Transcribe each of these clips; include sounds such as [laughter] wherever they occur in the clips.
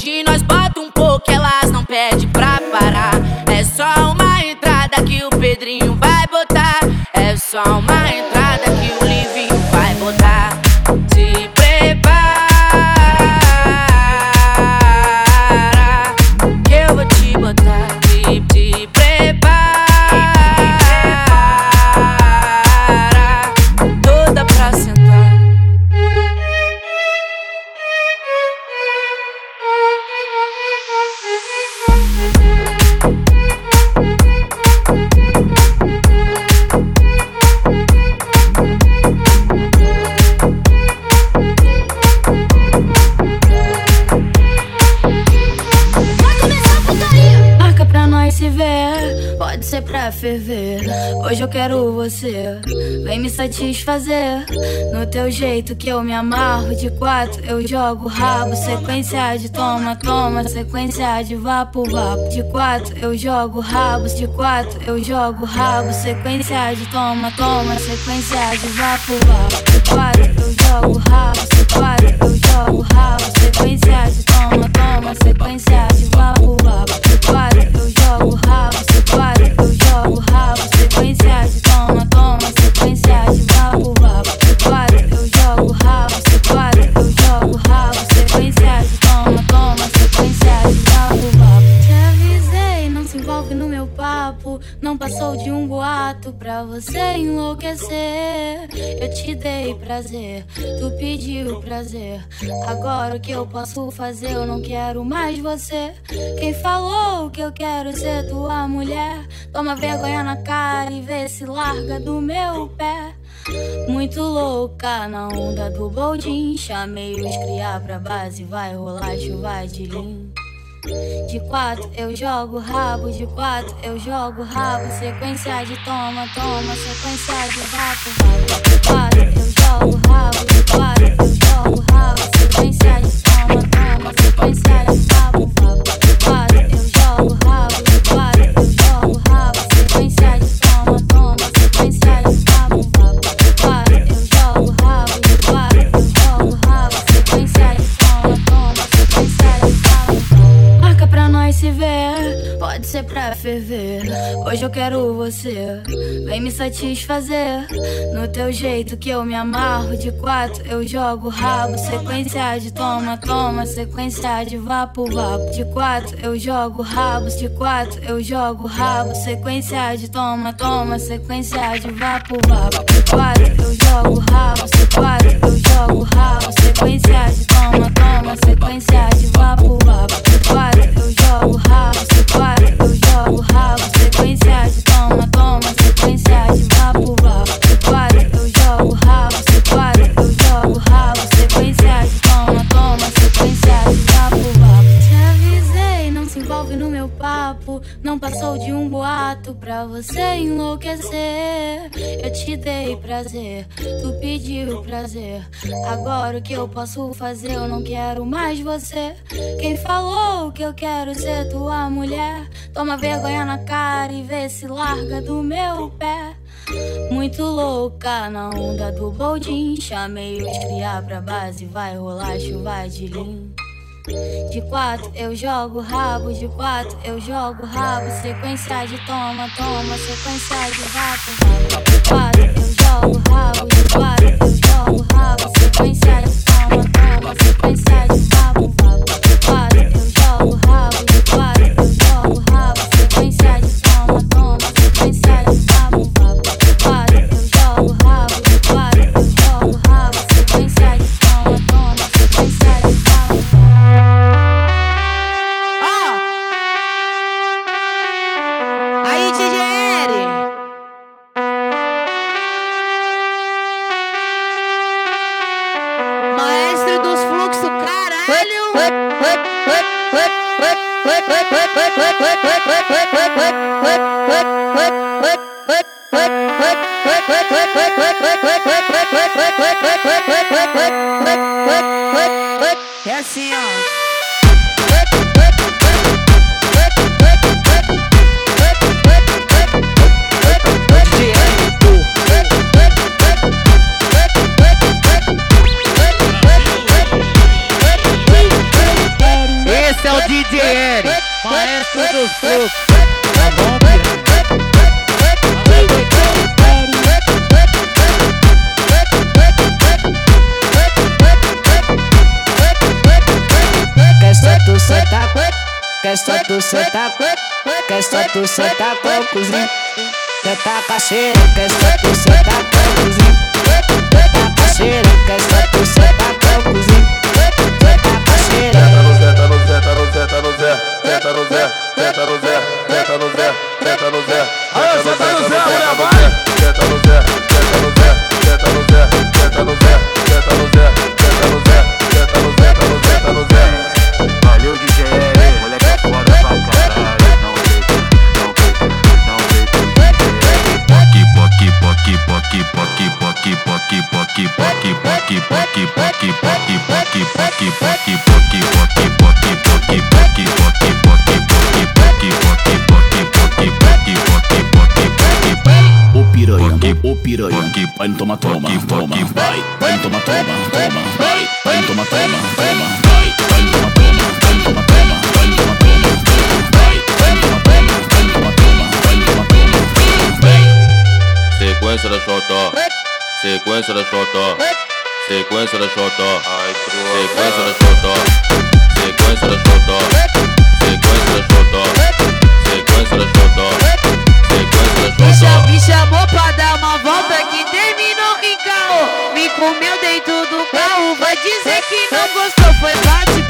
Hoje nós bota um pouco, elas não pede pra parar. É só uma entrada que o Pedrinho vai botar. É só uma entrada que o Livinho vai botar. Se prepara, que eu vou te botar. Se, se prepara, toda pra sentar. Pode ser pra ferver. Hoje eu quero você, vem me satisfazer. No teu jeito que eu me amarro, de quatro eu jogo rabo. Sequência de toma, toma, sequência de vapo, vapo. De quatro eu jogo rabos, de quatro eu jogo rabo. Sequência de toma, toma, sequência de vapo, vapo. De quatro eu jogo rabo, de quatro eu jogo rabo. Sequência de dei prazer, tu pediu prazer. Agora o que eu posso fazer? Eu não quero mais você. Quem falou que eu quero ser tua mulher? Toma vergonha na cara e vê se larga do meu pé. Muito louca na onda do boldin. Chamei os criar pra base, vai rolar chuva de lim. De quatro eu jogo rabo, de quatro eu jogo rabo. Sequência de toma, toma, sequência de vapo, vapo. De quatro eu jogo rabo, de quatro eu jogo rabo. Sequência de toma, toma, sequência de se ver, pode ser pra ferver. Hoje eu quero você, vem me satisfazer. No teu jeito que eu me amarro, de quatro eu jogo rabo. Sequência de toma, toma, sequência de vapo, vapo. De quatro eu jogo rabos, de quatro eu jogo rabo. Sequência de toma, toma, sequência de vapo, vapo. De quatro eu jogo rabos, pra você enlouquecer. Eu te dei prazer, tu pediu prazer. Agora o que eu posso fazer? Eu não quero mais você. Quem falou que eu quero ser tua mulher? Toma vergonha na cara e vê se larga do meu pé. Muito louca na onda do boldin. Chamei os criar pra base, vai rolar chuva de lim. De quatro eu jogo rabo, de quatro eu jogo rabo. Sequência de toma, toma, sequência de vapo. De quatro eu jogo rabo, de quatro eu jogo rabo. Sequência de toma, toma, sequência de. Esse é o DJ L, maestro dos fluxos. Tá O piranha? Quer só tu sentar, quer só tu sentar, quer só tu sentar com o cozinho. Sentar tá cacheiro, quer só tu sentar com o cozinho. Vai toma, toma, toma, vai, vai. toma, toma, toma, vai, vai. toma, toma, toma, vai, vai toma, toma, vai toma, toma, vai toma, toma, vai, vai toma, toma, vai toma, toma, vai toma, toma, vai. Sequência da Xotó, sequência da Xotó, sequência da Xotó, sequência da Xotó, sequência da Xotó, sequência da Xotó, sequência da Xotó, sequência da cha- me chamou pra dar uma volta que comeu dentro do carro. Vai dizer que não [laughs] gostou. Foi bate,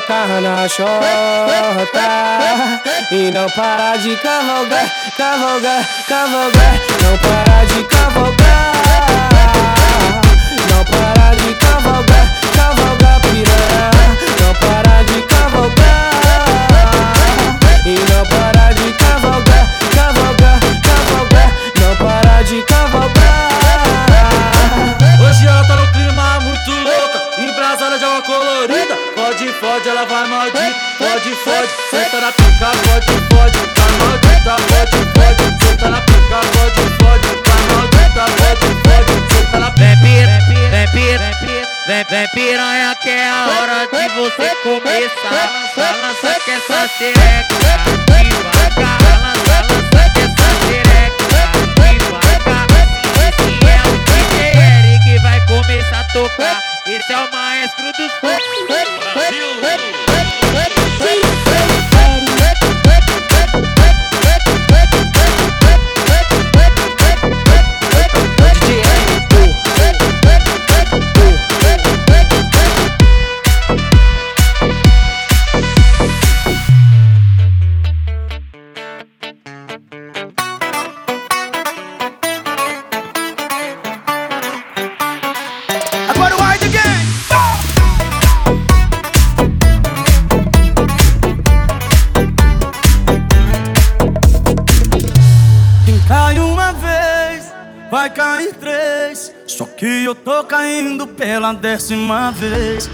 colocar na chota. E não parar de cavalgar, cavalgar, cavalgar. Não parar de cavalgar. Não parar de cavalgar, cavalgar piranha. Não parar de cavalgar. E não parar embrasada de água colorida. Pode, pode, ela vai maldita. Pode, pode, senta na pica, pode, pode, vai maldita. Pode, pode, senta na pica, pode, pode, vai maldita. Pode, pode, senta na pica. Vem pira, vem pira, vem, vem piranha que é a hora de você começar. Balança que essa xereca, devagar. Pela décima vez.